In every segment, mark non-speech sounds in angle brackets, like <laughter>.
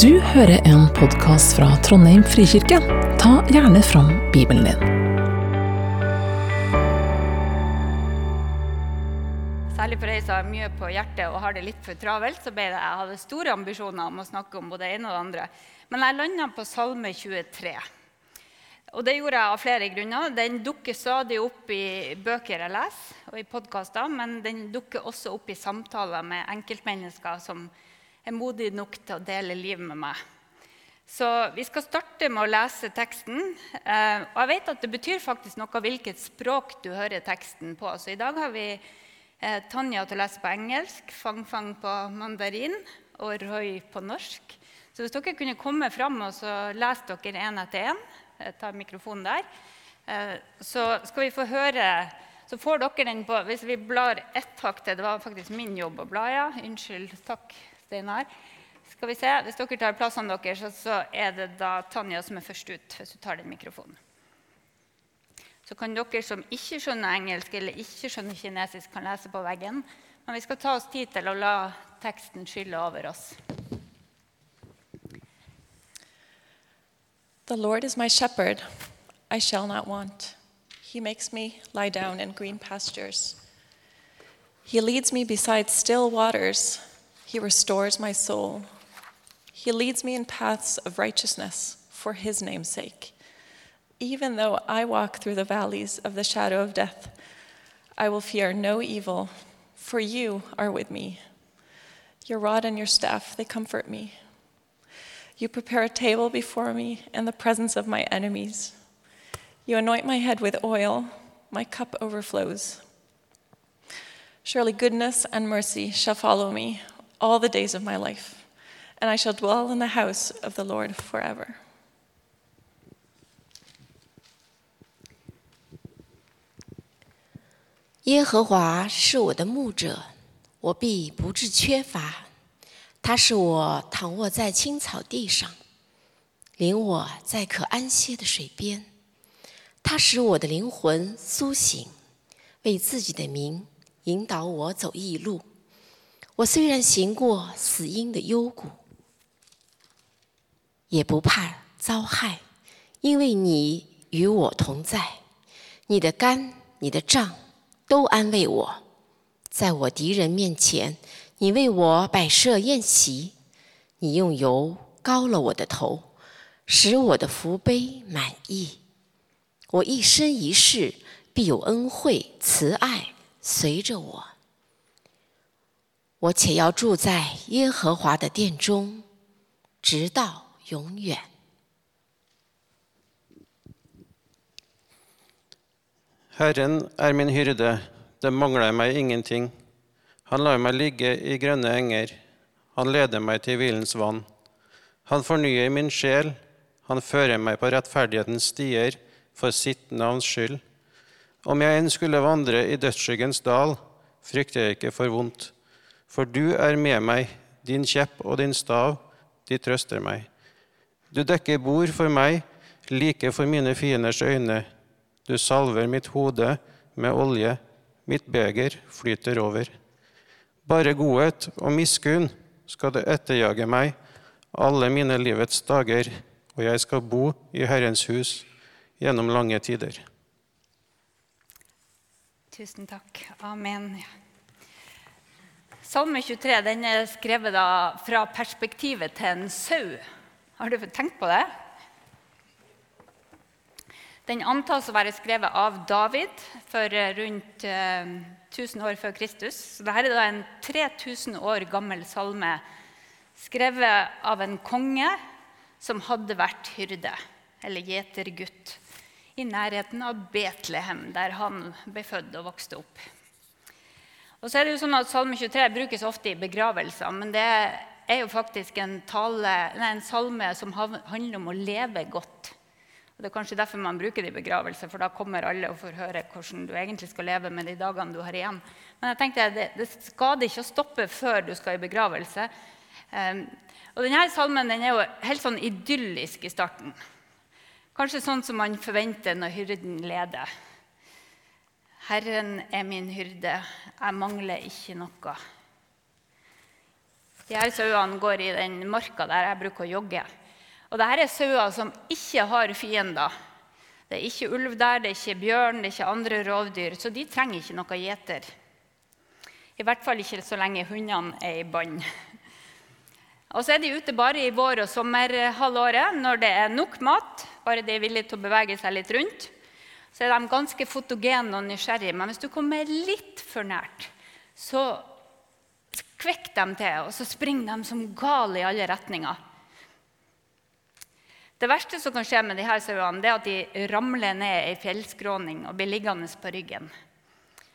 Du hører en podkast fra Trondheim frikirke. Ta gjerne fram Bibelen din. Særlig for ei som har mye på hjertet og har det litt for travelt, så ble det, jeg hadde store ambisjoner om å snakke om både det ene og det andre. Men jeg landa på Salme 23. Og det gjorde jeg av flere grunner. Den dukker stadig opp i bøker jeg leser, og i podkaster, men den dukker også opp i samtaler med enkeltmennesker som er modig nok til å dele livet med meg. Så Vi skal starte med å lese teksten. Eh, og jeg vet at Det betyr faktisk noe hvilket språk du hører teksten på. Så I dag har vi eh, Tanja til å lese på engelsk, Fang Fang på mandarin og Roy på norsk. Så hvis dere kunne komme fram og så lese dere én etter én, ta mikrofonen der, eh, så skal vi få høre så får dere den på Hvis vi blar ett hakk til Det var faktisk min jobb å bla, ja. Unnskyld. Takk. Steinar. Skal vi se, Hvis dere tar plassene deres, så er det da Tanja som er først ut. hvis du tar den mikrofonen. Så kan dere som ikke skjønner engelsk eller ikke skjønner kinesisk, kan lese på veggen. Men vi skal ta oss tid til å la teksten skylle over oss. The Lord is my shepherd, I shall not want. He makes me lie down in green pastures. He leads me beside still waters. He restores my soul. He leads me in paths of righteousness for his name's sake. Even though I walk through the valleys of the shadow of death, I will fear no evil, for you are with me. Your rod and your staff, they comfort me. You prepare a table before me in the presence of my enemies. You anoint my head with oil, my cup overflows. Surely goodness and mercy shall follow me all the days of my life, and I shall dwell in the house of the Lord forever. 耶和华是我的牧者，我必不致缺乏。他使我躺卧在青草地上，领我在可安歇的水边。他使我的灵魂苏醒，为自己的名引导我走义路。 我虽然行过死荫的幽谷，也不怕遭害，因为你与我同在。你的肝、你的杖都安慰我。在我敌人面前，你为我摆设宴席，你用油膏了我的头，使我的福杯满溢。我一生一世必有恩惠慈爱随着我。我且要住在耶和华的殿中，直到永远。 Herren er min hyrde, det mangler meg ingenting. Han lar meg ligge i grønne enger, han leder meg til hvilens vann. Han fornyer min sjel, han fører meg på rettferdighetens stier for sitt navns skyld. Om jeg enn skulle vandre i dødsskyggens dal, frykter jeg ikke for vondt, for du er med meg, din kjepp og din stav, de trøster meg. Du dekker bord for meg, like for mine fienders øyne. Du salver mitt hode med olje, mitt beger flyter over. Bare godhet og miskunn skal det etterjage meg alle mine livets dager, og jeg skal bo i Herrens hus gjennom lange tider. Tusen takk. Amen. Salme 23 den er skrevet da fra perspektivet til en sau. Har du tenkt på det? Den antas å være skrevet av David for rundt eh, 1000 år før Kristus. Så dette er da en 3000 år gammel salme skrevet av en konge som hadde vært hyrde, eller gjetergutt, i nærheten av Betlehem, der han ble født og vokste opp. Og så er det jo sånn at Salme 23 brukes ofte i begravelser, men det er jo faktisk en, tale, nei, en salme som handler om å leve godt. Og Det er kanskje derfor man bruker det i begravelser, for da kommer alle og får høre hvordan du egentlig skal leve med de dagene du har igjen. Men jeg tenkte det, det skader ikke å stoppe før du skal i begravelse. Um, og denne salmen den er jo helt sånn idyllisk i starten. Kanskje sånn som man forventer når hyrden leder. Herren er min hyrde, jeg mangler ikke noe. De her sauene går i den marka der jeg bruker å jogge. Og dette er sauer som ikke har fiender. Det er ikke ulv der, det er ikke bjørn, det er ikke andre rovdyr. Så de trenger ikke noe gjeter. I hvert fall ikke så lenge hundene er i bånd. Og så er de ute bare i vår- og sommerhalvåret når det er nok mat, bare de er villige til å bevege seg litt rundt. Så er de ganske fotogene og nysgjerrige. Men hvis du kommer litt for nært, så kvekker de til, og så springer de som gale i alle retninger. Det verste som kan skje med disse sauene, det er at de ramler ned ei fjellskråning og blir liggende på ryggen.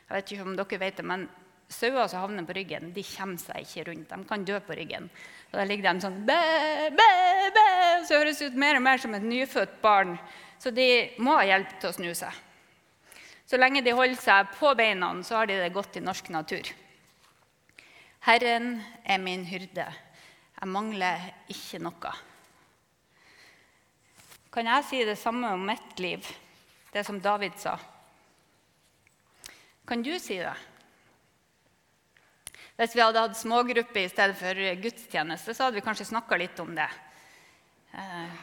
Jeg vet ikke om dere vet det, men Sauer som havner på ryggen, de kommer seg ikke rundt. De kan dø på ryggen. Og Da ligger de sånn bæ, bæ, bæ, Så høres det ut mer og mer som et nyfødt barn. Så de må ha hjelp til å snu seg. Så lenge de holder seg på beina, så har de det godt i norsk natur. Herren er min hyrde. Jeg mangler ikke noe. Kan jeg si det samme om mitt liv, det som David sa? Kan du si det? Hvis vi hadde hatt smågrupper i stedet for gudstjeneste, så hadde vi kanskje snakka litt om det. Eh,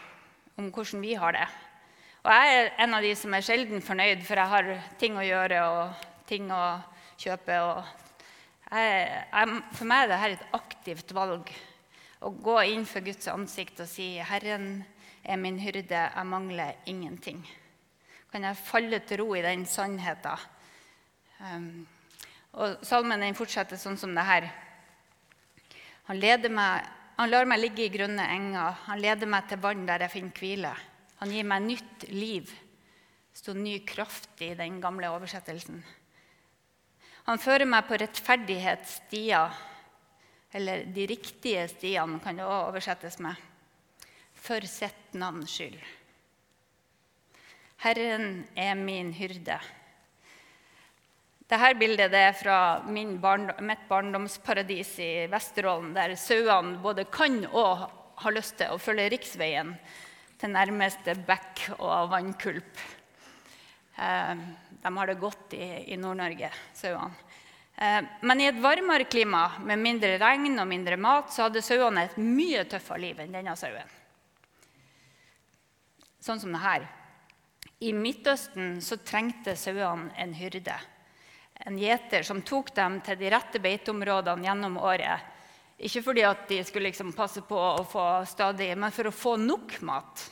om hvordan vi har det. Og jeg er en av de som er sjelden fornøyd, for jeg har ting å gjøre og ting å kjøpe. Jeg, jeg, for meg er dette et aktivt valg. Å gå inn for Guds ansikt og si 'Herren er min hyrde, jeg mangler ingenting'. Kan jeg falle til ro i den sannheten? Um, og Salmen den fortsetter sånn som det her. Han, meg, han lar meg ligge i grønne enger. Han leder meg til vann der jeg finner hvile. Han gir meg nytt liv. Det sto ny kraft i den gamle oversettelsen. Han fører meg på rettferdighetsstier, eller de riktige stiene, kan det òg oversettes med. For sitt navns skyld. Herren er min hyrde. Dette bildet er fra barndom, mitt barndomsparadis i Vesterålen, der sauene både kan og har lyst til å følge riksveien til nærmeste bekk og vannkulp. Eh, de har det godt i, Nord-Norge, sauene. Eh, men i et varmere klima med mindre regn og mindre mat så hadde sauene et mye tøffere liv enn denne sauen. Sånn som det her. I Midtøsten så trengte sauene en hyrde en gjeter som tok dem til de rette beiteområdene gjennom året. Ikke fordi at de skulle liksom passe på å få stadig, men for å få nok mat.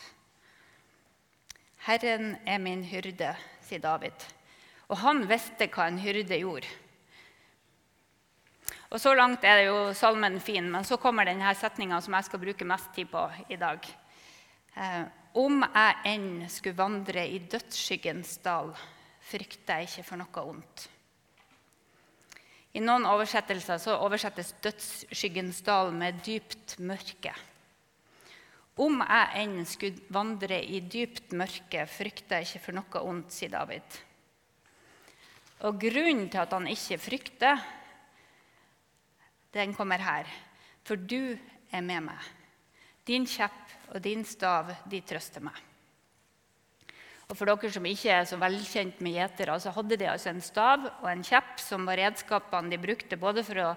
Herren er min hyrde, sier David. Og han visste hva en hyrde gjorde. Og Så langt er det jo salmen fin, men så kommer denne setninga som jeg skal bruke mest tid på i dag. Eh, om jeg enn skulle vandre i dødsskyggens dal, frykter jeg ikke for noe ondt. I noen oversettelser så oversettes 'dødsskyggens dal' med 'dypt mørke'. Om jeg enn skulle vandre i dypt mørke, frykter jeg ikke for noe ondt, sier David. Og grunnen til at han ikke frykter, den kommer her. For du er med meg. Din kjepp og din stav, de trøster meg. Og For dere som ikke er så velkjent med gjetere, så hadde de altså en stav og en kjepp som var redskapene de brukte både for å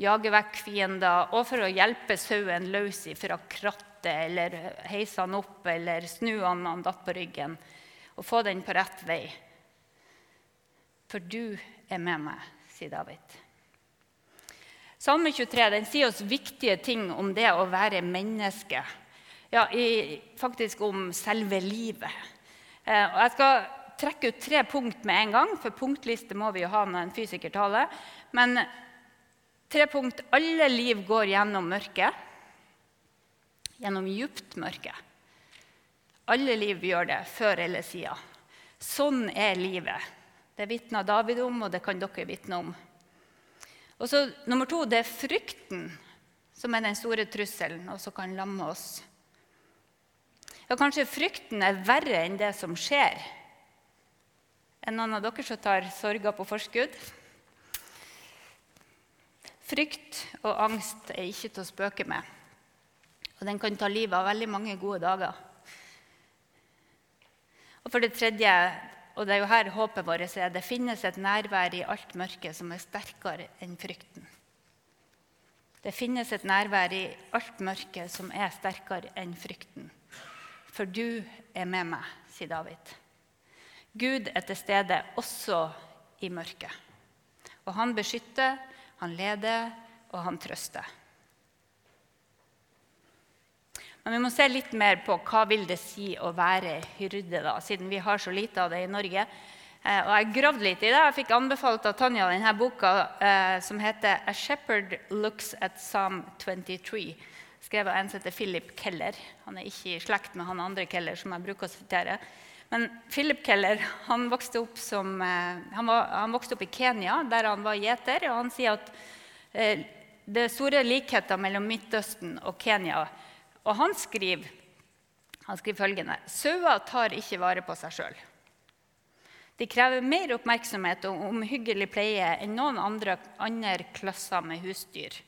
jage vekk fiender og for å hjelpe sauen løs fra krattet eller heise han opp eller snu han når han datt på ryggen, og få den på rett vei. For du er med meg, sier David. Salme 23 den sier oss viktige ting om det å være menneske. Ja, i, faktisk om selve livet. Eh, og jeg skal trekke ut tre punkt med en gang, for punktliste må vi jo ha når en fysiker taler. Men tre punkt. Alle liv går gjennom mørket. Gjennom djupt mørke. Alle liv gjør det, før eller siden. Sånn er livet. Det vitna David om, og det kan dere vitne om. Og så Nummer to det er frykten som er den store trusselen, og som kan lamme oss. Ja, kanskje frykten er verre enn det som skjer. Er noen av dere som tar sorger på forskudd? Frykt og angst er ikke til å spøke med. Og den kan ta livet av veldig mange gode dager. Og for det tredje, og det er jo her håpet vårt er, det finnes et nærvær i alt mørke som er sterkere enn frykten. Det finnes et nærvær i alt mørke som er sterkere enn frykten. For du er med meg, sier David. Gud er til stede også i mørket. Og han beskytter, han leder, og han trøster. Men vi må se litt mer på hva vil det si å være hyrde, da, siden vi har så lite av det i Norge. Eh, og Jeg gravde litt i det. Jeg fikk anbefalt av Tanja denne boka eh, som heter 'A Shepherd Looks at Psalm 23'. Skrevet av en som heter Philip Keller. Han er ikke i slekt med han andre Keller som jeg bruker å sitere. Men Philip Keller han vokste, som, eh, han, var, han vokste, opp i Kenya, der han var gjeter. og Han sier at eh, det er store likheter mellom Midtøsten og Kenya. Og han skriver, han skriver følgende Sauer tar ikke vare på seg sjøl. De krever mer oppmerksomhet og omhyggelig pleie enn noen andre, andre klasser med husdyr.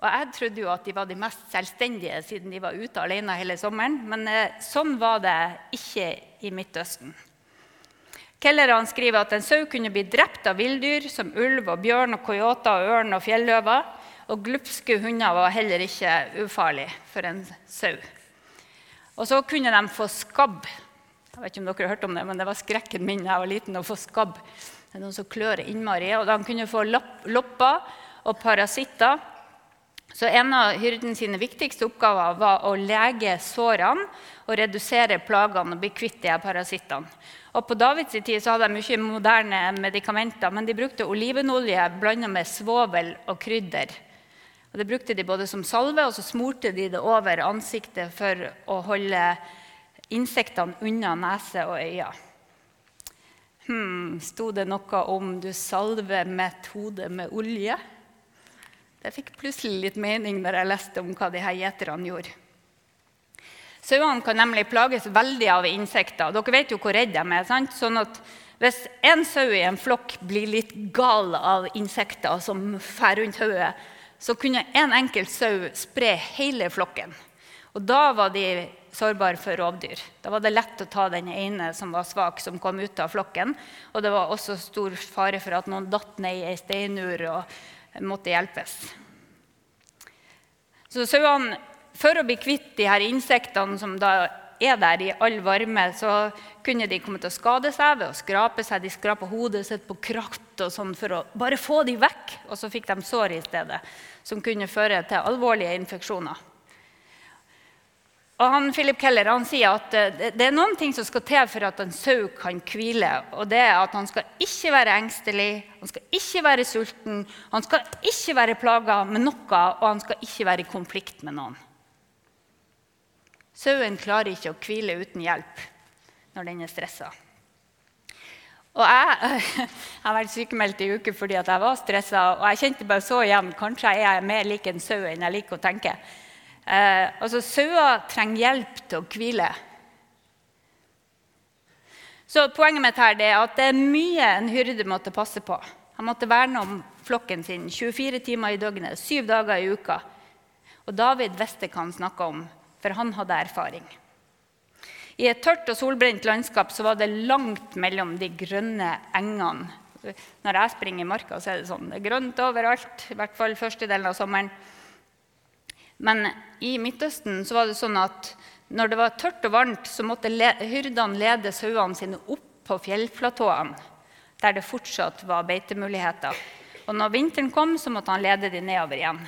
Og Jeg trodde jo at de var de mest selvstendige siden de var ute alene hele sommeren. Men eh, sånn var det ikke i Midtøsten. Kellerne skriver at en sau kunne bli drept av villdyr som ulv, og bjørn, og coyoter, og ørn og fjelløver. Og glupske hunder var heller ikke ufarlig for en sau. Og så kunne de få skabb. Jeg vet ikke om dere har hørt om det, men det var skrekken min da jeg var liten å få skabb. Det er noen som klør innmari. Og de kunne få lopper og parasitter. Så En av hyrden sine viktigste oppgaver var å lege sårene og redusere plagene og bli kvitt de parasittene. Og På Davids tid så hadde de mye moderne medikamenter, men de brukte olivenolje blanda med svovel og krydder. Og Det brukte de både som salve, og så smurte de det over ansiktet for å holde insektene unna nese og øyne. Hm, Sto det noe om 'du salver mitt hode med olje'? Det fikk plutselig litt mening når jeg leste om hva de her gjeterne gjorde. Sauene kan nemlig plages veldig av insekter. Dere vet jo hvor redde de er. sant? Sånn at Hvis en sau i en flokk blir litt gal av insekter som fer rundt hodet, så kunne en enkelt sau spre hele flokken. Og da var de sårbare for rovdyr. Da var det lett å ta den ene som var svak, som kom ut av flokken. Og det var også stor fare for at noen datt ned i ei steinur og måtte hjelpes. Så sauene, for å bli kvitt de her insektene som da er der i all varme, så kunne de komme til å skade seg ved å skrape seg. De skrapa hodet sitt på kratt og sånn for å bare få de vekk. Og så fikk de sår i stedet, som kunne føre til alvorlige infeksjoner. Og han, Philip Keller han sier at eh, det er noen ting som skal til for at en sau kan hvile. og det er at Han skal ikke være engstelig, han skal ikke være sulten, han skal ikke være plaga med noe, og han skal ikke være i konflikt med noen. Sauen klarer ikke å hvile uten hjelp når den er stressa. Og jeg, <laughs> jeg, har vært sykemeldt i uke fordi jeg var stressa. Og jeg kjente bare så igjen kanskje jeg er mer lik en sau enn jeg liker å tenke. Eh, altså, Sauer trenger hjelp til å hvile. Så Poenget mitt her er at det er mye en hyrde måtte passe på. Han måtte verne om flokken sin 24 timer i døgnet, syv dager i uka. Og David visste hva han snakka om for han hadde erfaring. I et tørt og solbrent landskap så var det langt mellom de grønne engene. Når jeg springer i marka, så er det sånn. Det er grønt overalt, i hvert fall første delen av sommeren. Men i Midtøsten så var det sånn at når det var tørt og varmt, så måtte hyrdene lede sauene sine opp på fjellplatåene, der det fortsatt var beitemuligheter. Og når vinteren kom, så måtte han lede dem nedover igjen.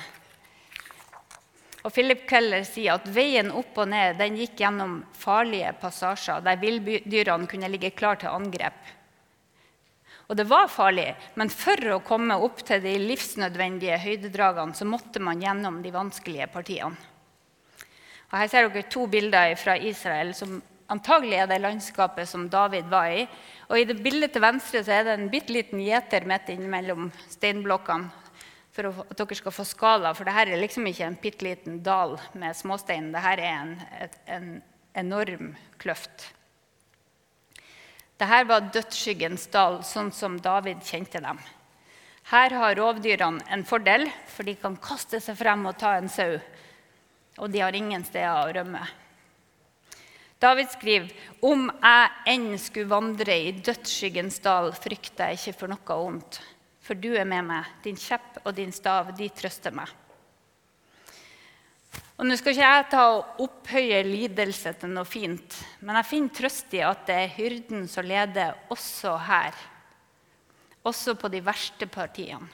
Og Philip Keller sier at veien opp og ned den gikk gjennom farlige passasjer der villdyrene kunne ligge klar til angrep. Og det var farlig, men for å komme opp til de livsnødvendige høydedragene så måtte man gjennom de vanskelige partiene. Og her ser dere to bilder fra Israel, som antagelig er det landskapet som David var i. Og I det bildet til venstre så er det en bitte liten gjeter midt innimellom steinblokkene for at dere skal få skala. For dette er liksom ikke en bitte liten dal med småstein. Dette er en, en enorm kløft. Dette var dødsskyggens dal, sånn som David kjente dem. Her har rovdyrene en fordel, for de kan kaste seg frem og ta en sau. Og de har ingen steder å rømme. David skriver om jeg enn skulle vandre i dødsskyggens dal, frykter jeg ikke for noe ondt for du er med meg. Din kjepp og din stav, de trøster meg. Og Nå skal ikke jeg ta og opphøye lidelse til noe fint, men jeg finner trøst i at det er hyrden som leder også her. Også på de verste partiene.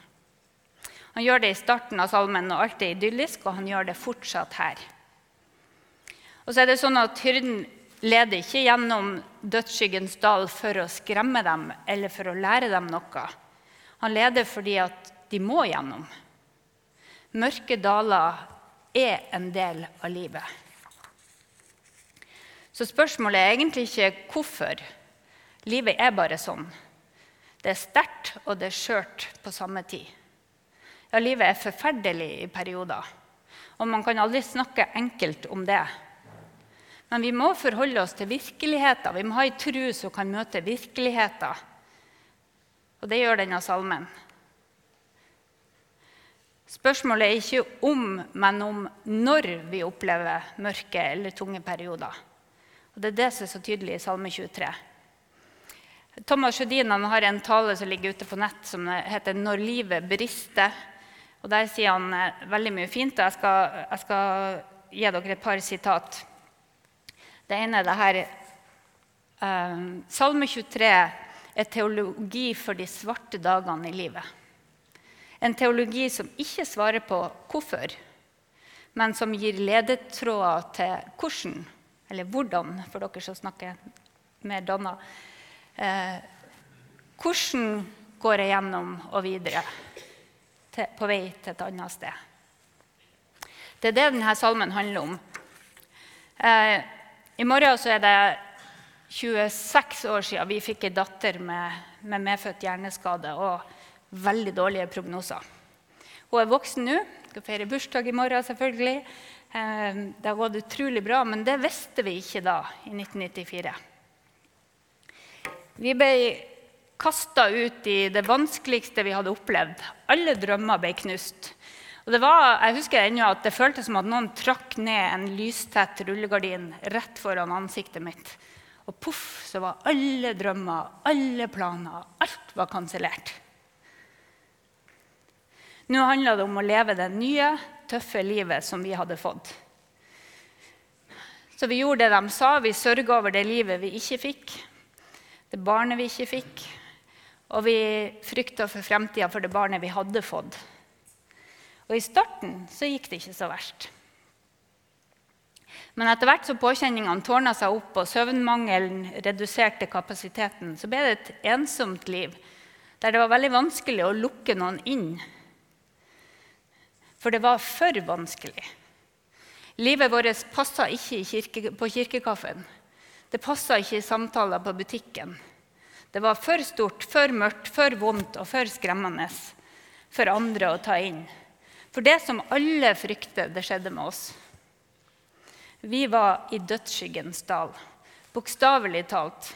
Han gjør det i starten av salmen når alt er idyllisk, og han gjør det fortsatt her. Og så er det sånn at Hyrden leder ikke gjennom dødsskyggens dal for å skremme dem eller for å lære dem noe. Han leder fordi at de må gjennom. Mørke daler er en del av livet. Så spørsmålet er egentlig ikke hvorfor. Livet er bare sånn. Det er sterkt, og det er skjørt på samme tid. Ja, livet er forferdelig i perioder, og man kan aldri snakke enkelt om det. Men vi må forholde oss til virkeligheten. Vi må ha ei tru som kan møte virkeligheten. Og det gjør denne salmen. Spørsmålet er ikke om, men om når vi opplever mørke eller tunge perioder. Og Det er det som er så tydelig i Salme 23. Thomas Sjødin har en tale som ligger ute på nett som heter 'Når livet brister'. Og Der sier han eh, veldig mye fint. og Jeg skal, jeg skal gi dere et par sitat. Det ene er det her um, Salme 23 er teologi for de svarte dagene i livet. En teologi som ikke svarer på hvorfor, men som gir ledetråder til hvordan, eller hvordan, for dere som snakker mer danna. Eh, hvordan går jeg gjennom og videre til, på vei til et annet sted? Det er det denne salmen handler om. Eh, I morgen er det 26 år siden vi fikk en datter med, med medfødt hjerneskade. og veldig dårlige prognoser. Hun er voksen nå, skal feire bursdag i morgen. selvfølgelig. Eh, det har gått utrolig bra, men det visste vi ikke da, i 1994. Vi ble kasta ut i det vanskeligste vi hadde opplevd. Alle drømmer ble knust. Og det, var, jeg husker ennå at det føltes som at noen trakk ned en lystett rullegardin rett foran ansiktet mitt. Og poff, så var alle drømmer, alle planer, alt var kansellert. Nå handla det om å leve det nye, tøffe livet som vi hadde fått. Så vi gjorde det de sa. Vi sørga over det livet vi ikke fikk, det barnet vi ikke fikk. Og vi frykta for fremtida for det barnet vi hadde fått. Og i starten så gikk det ikke så verst. Men etter hvert som påkjenningene tårna seg opp og søvnmangelen reduserte kapasiteten, så ble det et ensomt liv der det var veldig vanskelig å lukke noen inn for det var for vanskelig. Livet vårt passa ikke kirke, på kirkekaffen. Det passa ikke i samtaler på butikken. Det var for stort, for mørkt, for vondt og for skremmende for andre å ta inn. For det som alle frykter, det skjedde med oss. Vi var i dødsskyggens dal, bokstavelig talt.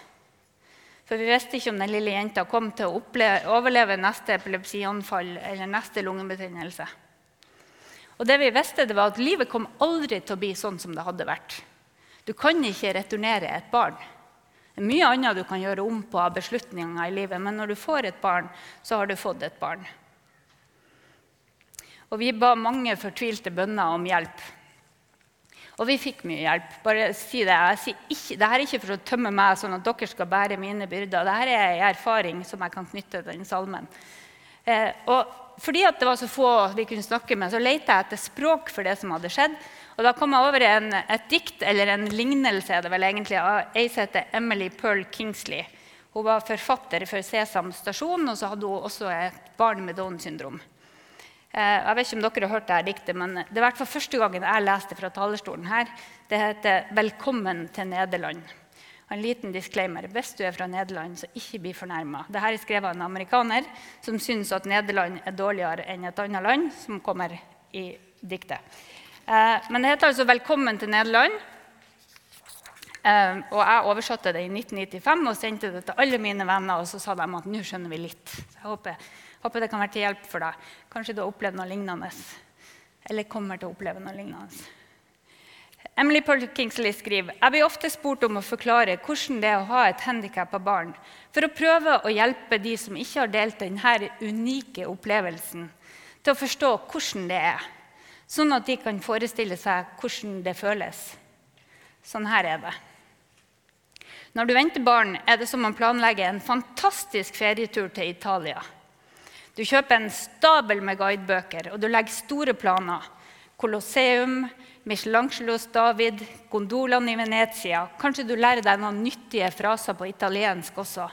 For vi visste ikke om den lille jenta kom til å oppleve, overleve neste epilepsianfall eller neste lungebetennelse. Og det vi visste, det var at livet kom aldri til å bli sånn som det hadde vært. Du kan ikke returnere et barn. Det er mye annet du kan gjøre om på av beslutninger i livet, men når du får et barn, så har du fått et barn. Og vi ba mange fortvilte bønner om hjelp. Og vi fikk mye hjelp. Bare si det. Jeg ikke, dette er ikke for å tømme meg sånn at dere skal bære mine byrder. Dette er en erfaring som jeg kan knytte til den salmen. Eh, og fordi det var så få vi kunne snakke med, så lette jeg etter språk for det som hadde skjedd. Og da kom jeg over en, et dikt, eller en lignelse, det vel egentlig, av ei som heter Emily Pearl Kingsley. Hun var forfatter for Sesam stasjon, og så hadde hun også et barn med Downs syndrom. Eh, jeg vet ikke om dere har hørt dette diktet, men det er hvert fall første gangen jeg leste fra talerstolen her. Det heter 'Velkommen til Nederland'. En liten disclaimer. Hvis du er fra Nederland, så ikke bli fornærma. Dette er skrevet av en amerikaner som syns at Nederland er dårligere enn et annet land, som kommer i diktet. Eh, men det heter altså 'Velkommen til Nederland'. Eh, og jeg oversatte det i 1995 og sendte det til alle mine venner. Og så sa de at nå skjønner vi litt. Så jeg håper, håper det kan være til hjelp for deg. Kanskje du har opplevd noe lignende. Eller kommer til å oppleve noe lignende. Emily Parkinsley skriver jeg blir ofte spurt om å forklare hvordan det er å ha et handikappa barn, for å prøve å hjelpe de som ikke har delt denne unike opplevelsen, til å forstå hvordan det er. sånn at de kan forestille seg hvordan det føles. Sånn her er det. Når du venter barn, er det som å planlegge en fantastisk ferietur til Italia. Du kjøper en stabel med guidebøker, og du legger store planer. Colosseum, Michelangelos David, gondolene i Venezia. Kanskje du lærer deg noen nyttige fraser på italiensk også.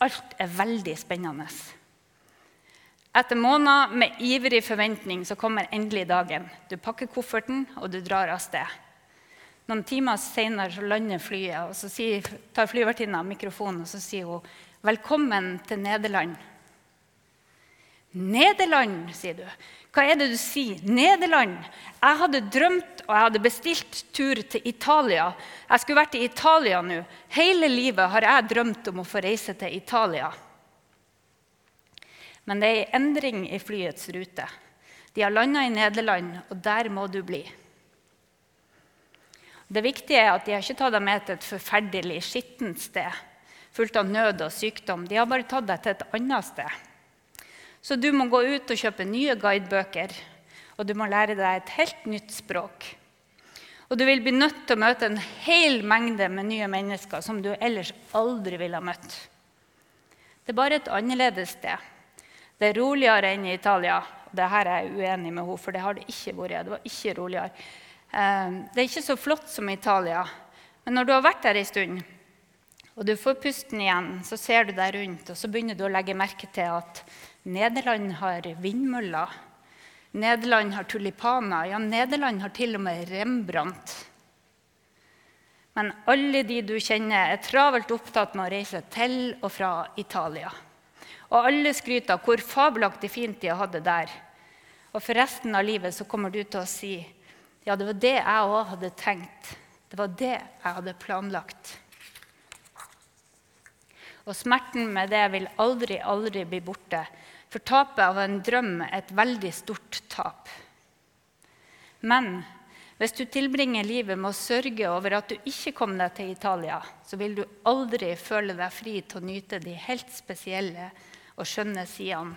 Alt er veldig spennende. Etter måneder med ivrig forventning så kommer endelig dagen. Du pakker kofferten, og du drar av sted. Noen timer senere lander flyet, og så sier, tar flyvertinna mikrofonen og så sier hun, 'Velkommen til Nederland'. Nederland, sier du. Hva er det du sier? Nederland? Jeg hadde drømt og jeg hadde bestilt tur til Italia. Jeg skulle vært i Italia nå. Hele livet har jeg drømt om å få reise til Italia. Men det er en endring i flyets rute. De har landa i Nederland, og der må du bli. Det viktige er at de har ikke tatt deg med til et forferdelig skittent sted fullt av nød og sykdom. De har bare tatt deg til et annet sted. Så du må gå ut og kjøpe nye guidebøker, og du må lære deg et helt nytt språk. Og du vil bli nødt til å møte en hel mengde med nye mennesker som du ellers aldri ville ha møtt. Det er bare et annerledes sted. Det er roligere enn i Italia. Dette er jeg uenig med henne, for det har det ikke vært. Det var ikke roligere. Eh, det er ikke så flott som i Italia, men når du har vært der en stund, og du får pusten igjen, så ser du deg rundt, og så begynner du å legge merke til at Nederland har vindmøller. Nederland har tulipaner. Ja, Nederland har til og med Rembrandt. Men alle de du kjenner, er travelt opptatt med å reise til og fra Italia. Og alle skryter av hvor fabelaktig fint de hadde der. Og for resten av livet så kommer du til å si ja, det var det jeg òg hadde tenkt. Det var det jeg hadde planlagt. Og smerten med det vil aldri, aldri bli borte. For tapet av en drøm er et veldig stort tap. Men hvis du tilbringer livet med å sørge over at du ikke kom deg til Italia, så vil du aldri føle deg fri til å nyte de helt spesielle og skjønne sidene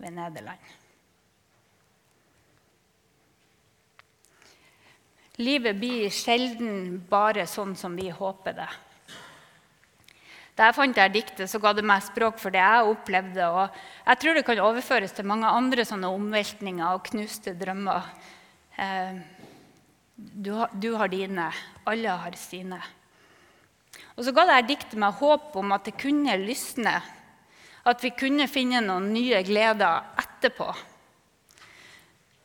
ved Nederland. Livet blir sjelden bare sånn som vi håper det. Jeg fant dette diktet, så ga det meg språk for det jeg opplevde. og Jeg tror det kan overføres til mange andre sånne omveltninger og knuste drømmer. Eh, du har, du har dine, alle har sine. Og så ga dette diktet meg håp om at det kunne lysne. At vi kunne finne noen nye gleder etterpå.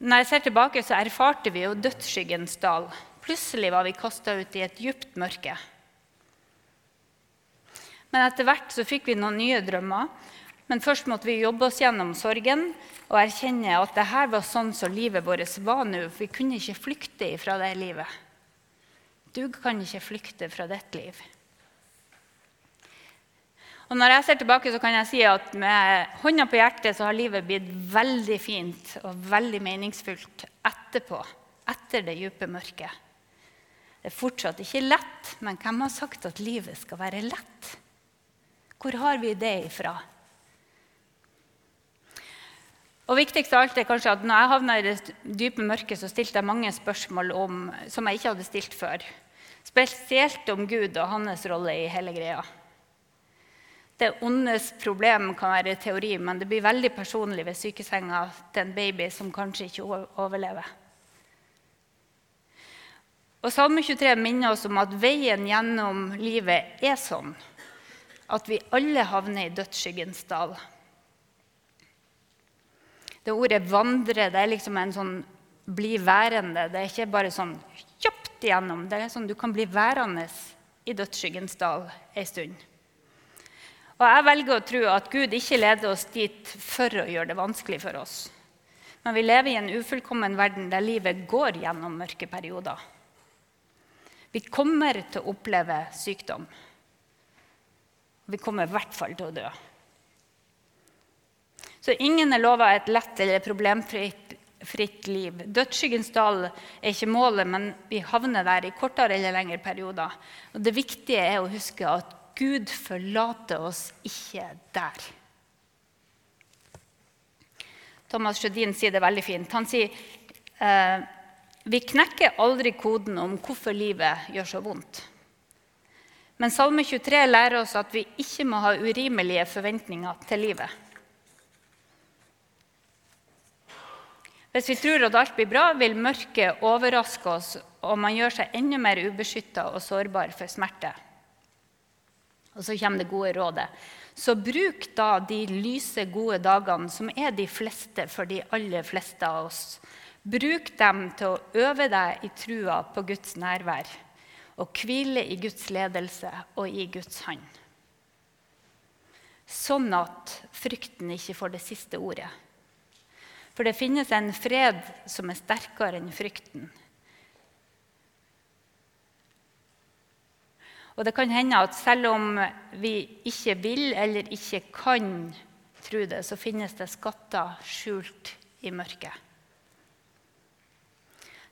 Når jeg ser tilbake, så erfarte vi jo dødsskyggens dal. Plutselig var vi kasta ut i et djupt mørke. Men etter hvert så fikk vi noen nye drømmer. Men først måtte vi jobbe oss gjennom sorgen og erkjenne at det her var sånn som livet vårt var nå. Vi kunne ikke flykte fra det livet. Du kan ikke flykte fra ditt liv. Og når jeg ser tilbake, så kan jeg si at med hånda på hjertet så har livet blitt veldig fint og veldig meningsfullt etterpå. Etter det dype mørket. Det er fortsatt ikke lett, men hvem har sagt at livet skal være lett? Hvor har vi det ifra? Og viktigst av alt er kanskje at når jeg havna i det dype mørket, så stilte jeg mange spørsmål om, som jeg ikke hadde stilt før. Spesielt om Gud og hans rolle i hele greia. Det ondes problem kan være teori, men det blir veldig personlig ved sykesenga til en baby som kanskje ikke overlever. Og Salme 23 minner oss om at veien gjennom livet er sånn at vi alle havner i dødsskyggens dal. Det ordet 'vandre' det er liksom en sånn 'bli værende'. Det er ikke bare sånn kjapt igjennom. Det er sånn Du kan bli værende i dødsskyggens dal ei stund. Og jeg velger å tro at Gud ikke leder oss dit for å gjøre det vanskelig for oss. Men vi lever i en ufullkommen verden der livet går gjennom mørke perioder. Vi kommer til å oppleve sykdom. Vi kommer i hvert fall til å dø. Så ingen er lova et lett eller problemfritt fritt liv. Dødsskyggens dal er ikke målet, men vi havner der i kortere eller lengre perioder. Og det viktige er å huske at Gud forlater oss ikke der. Thomas Sjødin sier det veldig fint. Han sier eh, Vi knekker aldri koden om hvorfor livet gjør så vondt. Men Salme 23 lærer oss at vi ikke må ha urimelige forventninger til livet. Hvis vi tror at alt blir bra, vil mørket overraske oss, og man gjør seg enda mer ubeskytta og sårbar for smerte. Og så kommer det gode rådet. Så bruk da de lyse, gode dagene, som er de fleste for de aller fleste av oss. Bruk dem til å øve deg i trua på Guds nærvær og hvile i Guds ledelse og i Guds hånd. Sånn at frykten ikke får det siste ordet. For det finnes en fred som er sterkere enn frykten. Og det kan hende at selv om vi ikke vil eller ikke kan tro det, så finnes det skatter skjult i mørket.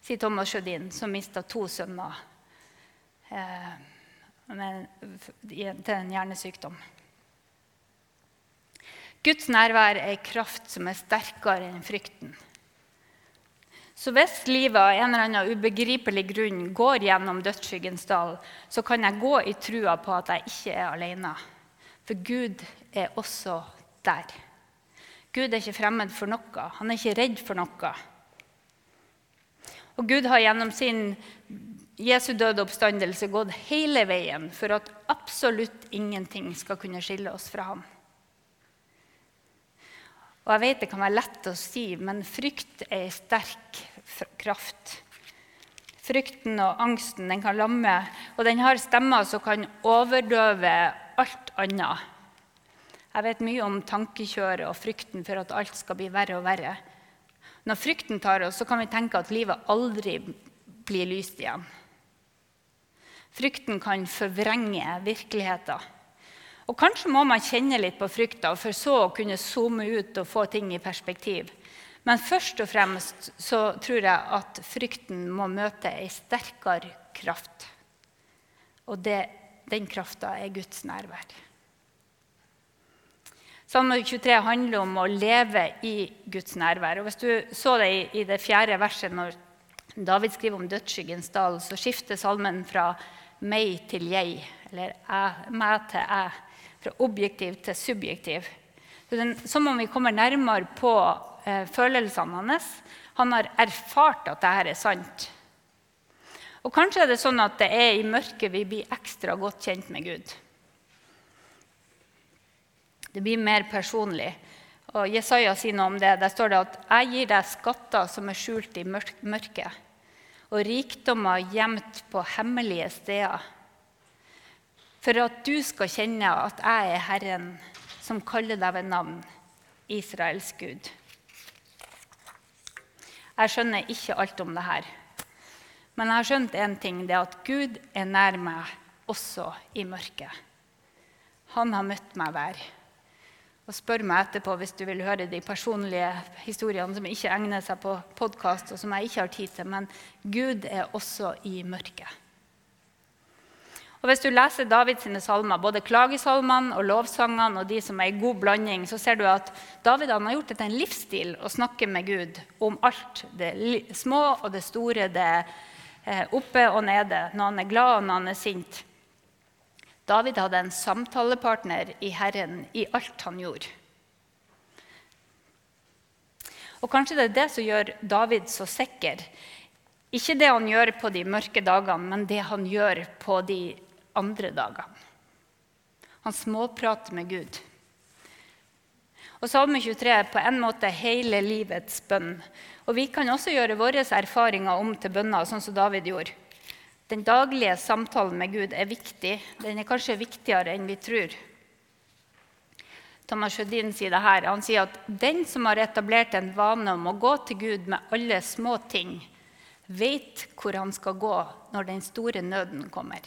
Sier Thomas Sjødin, som mista to sønner til en hjernesykdom. Guds nærvær er en kraft som er sterkere enn frykten. Så hvis livet av en eller annen ubegripelig grunn går gjennom dødsskyggens dal, så kan jeg gå i trua på at jeg ikke er alene. For Gud er også der. Gud er ikke fremmed for noe. Han er ikke redd for noe. Og Gud har gjennom sin Jesu døde oppstandelse gått hele veien for at absolutt ingenting skal kunne skille oss fra ham. Og jeg vet det kan være lett å si, men frykt er en sterk kraft. Frykten og angsten den kan lamme, og den har stemmer som kan overdøve alt annet. Jeg vet mye om tankekjøret og frykten for at alt skal bli verre og verre. Når frykten tar oss, så kan vi tenke at livet aldri blir lyst igjen. Frykten kan forvrenge virkeligheten. Og Kanskje må man kjenne litt på frykta for så å kunne zoome ut og få ting i perspektiv. Men først og fremst så tror jeg at frykten må møte ei sterkere kraft. Og det, den krafta er Guds nærvær. Salme 23 handler om å leve i Guds nærvær. Og Hvis du så det i, i det fjerde verset når David skriver om dødsskyggens dal, så skifter salmen fra meg til jeg, eller jeg, meg til jeg fra objektiv til subjektiv. Som om vi kommer nærmere på eh, følelsene hans. Han har erfart at dette er sant. Og Kanskje er det sånn at det er i mørket vi blir ekstra godt kjent med Gud. Det blir mer personlig. Og Jesaja sier noe om det. Der står det at 'jeg gir deg skatter som er skjult i mørket', og rikdommer gjemt på hemmelige steder for at du skal kjenne at jeg er Herren, som kaller deg ved navn, Israels Gud. Jeg skjønner ikke alt om det her. Men jeg har skjønt én ting, det er at Gud er nær meg også i mørket. Han har møtt meg der. Og Spør meg etterpå hvis du vil høre de personlige historiene som ikke egner seg på podkast, og som jeg ikke har tid til. Men Gud er også i mørket. Og Hvis du leser Davids salmer, både klagesalmene og lovsangene, og de som er i god blanding, så ser du at David har gjort det til en livsstil å snakke med Gud om alt. Det små og det store, det eh, oppe og nede, når han er glad og når han er sint. David hadde en samtalepartner i Herren i alt han gjorde. Og Kanskje det er det som gjør David så sikker. Ikke det han gjør på de mørke dagene, men det han gjør på de andre dagene. Han småprater med Gud. Og Salme 23 er på en måte hele livets bønn. Og Vi kan også gjøre våre erfaringer om til bønner, sånn som David gjorde. Den daglige samtalen med Gud er viktig. Den er kanskje viktigere enn vi tror. Thomas Sjødin sier det her. Han sier at den som har etablert en vane om å gå til Gud med alle små ting, vet hvor han skal gå når den store nøden kommer.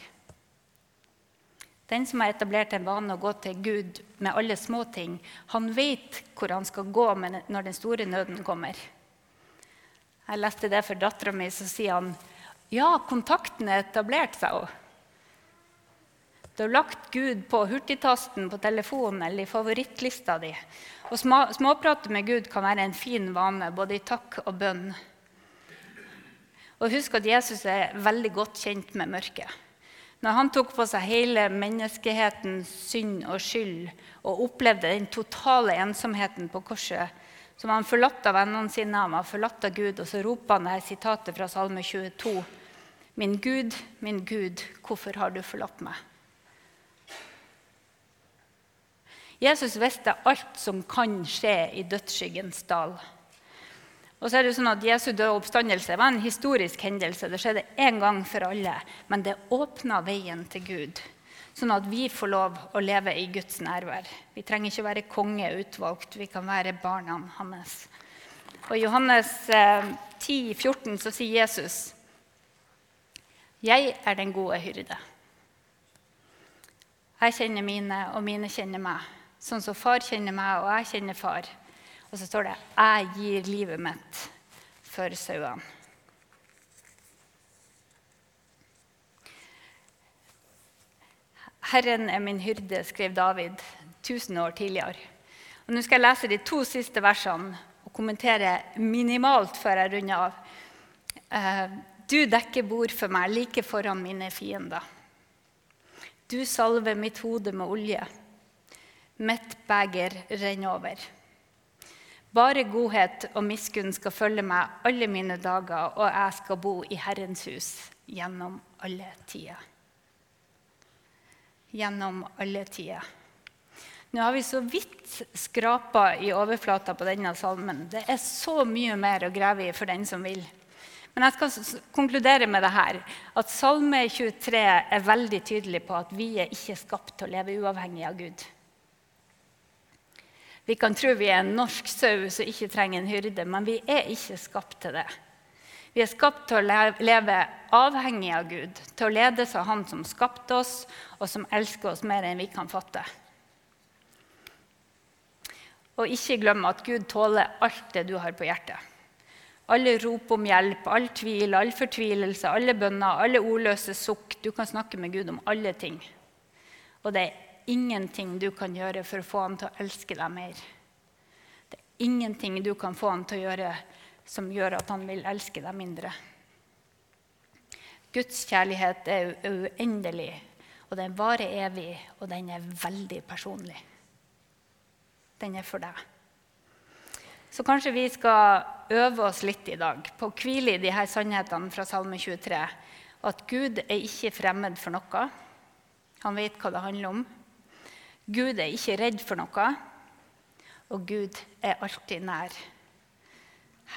Den som har etablert en vane å gå til Gud med alle små ting, han vet hvor han skal gå når den store nøden kommer. Jeg leste det for dattera mi, så sier han ja, kontakten er etablert, sa hun. Du har lagt Gud på hurtigtasten på telefonen eller i favorittlista di. Å småprate med Gud kan være en fin vane, både i takk og bønn. Og husk at Jesus er veldig godt kjent med mørket. Når han tok på seg hele menneskehetens synd og skyld og opplevde den totale ensomheten på korset, som han forlatt av vennene sine, han var forlatt av Gud, og så roper han dette sitatet fra Salme 22.: Min Gud, min Gud, hvorfor har du forlatt meg? Jesus visste alt som kan skje i dødsskyggens dal. Og så er det sånn at Jesu døde oppstandelse var en historisk hendelse. Det skjedde én gang for alle, men det åpna veien til Gud. Sånn at vi får lov å leve i Guds nærvær. Vi trenger ikke være konge utvalgt, vi kan være barna hans. Og I Johannes 10, eh, 14 så sier Jesus, 'Jeg er den gode hyrde'. Jeg kjenner mine, og mine kjenner meg. Sånn som far kjenner meg, og jeg kjenner far. Og så står det 'Jeg gir livet mitt for sauene'. Herren er min hyrde, skrev David 1000 år tidligere. Og Nå skal jeg lese de to siste versene og kommentere minimalt før jeg runder av. Du dekker bord for meg like foran mine fiender. Du salver mitt hode med olje. Mitt beger renner over. Bare godhet og miskunn skal følge meg alle mine dager, og jeg skal bo i Herrens hus gjennom alle tider. Gjennom alle tider. Nå har vi så vidt skrapa i overflata på denne salmen. Det er så mye mer å grave i for den som vil. Men jeg skal konkludere med det her, at Salme 23 er veldig tydelig på at vi er ikke skapt til å leve uavhengig av Gud. Vi kan tro vi er en norsk sau som ikke trenger en hyrde, men vi er ikke skapt til det. Vi er skapt til å leve avhengig av Gud, til å ledes av Han som skapte oss, og som elsker oss mer enn vi kan fatte. Og ikke glem at Gud tåler alt det du har på hjertet. Alle rop om hjelp, all tvil, all fortvilelse, alle bønner, alle ordløse sukk. Du kan snakke med Gud om alle ting. Og det er ingenting du kan gjøre for å få han til å elske deg mer. Det er ingenting du kan få han til å gjøre som gjør at han vil elske deg mindre. Guds kjærlighet er uendelig, og den varer evig, og den er veldig personlig. Den er for deg. Så kanskje vi skal øve oss litt i dag på å hvile i de her sannhetene fra Salme 23. At Gud er ikke fremmed for noe. Han vet hva det handler om. Gud er ikke redd for noe, og Gud er alltid nær.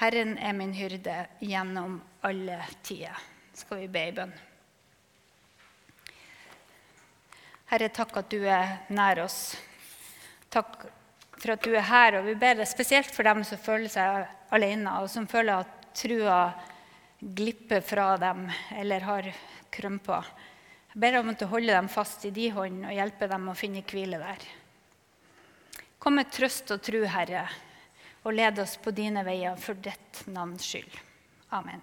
Herren er min hyrde gjennom alle tider. Skal vi be i bønn? Herre, takk at du er nær oss. Takk for at du er her. Og vi ber deg spesielt for dem som føler seg alene, og som føler at trua glipper fra dem eller har krympa. Jeg ber deg om at du holder dem fast i din hånd og hjelper dem å finne hvile der. Kom med trøst og tru, Herre, og led oss på dine veier for ditt navns skyld. Amen.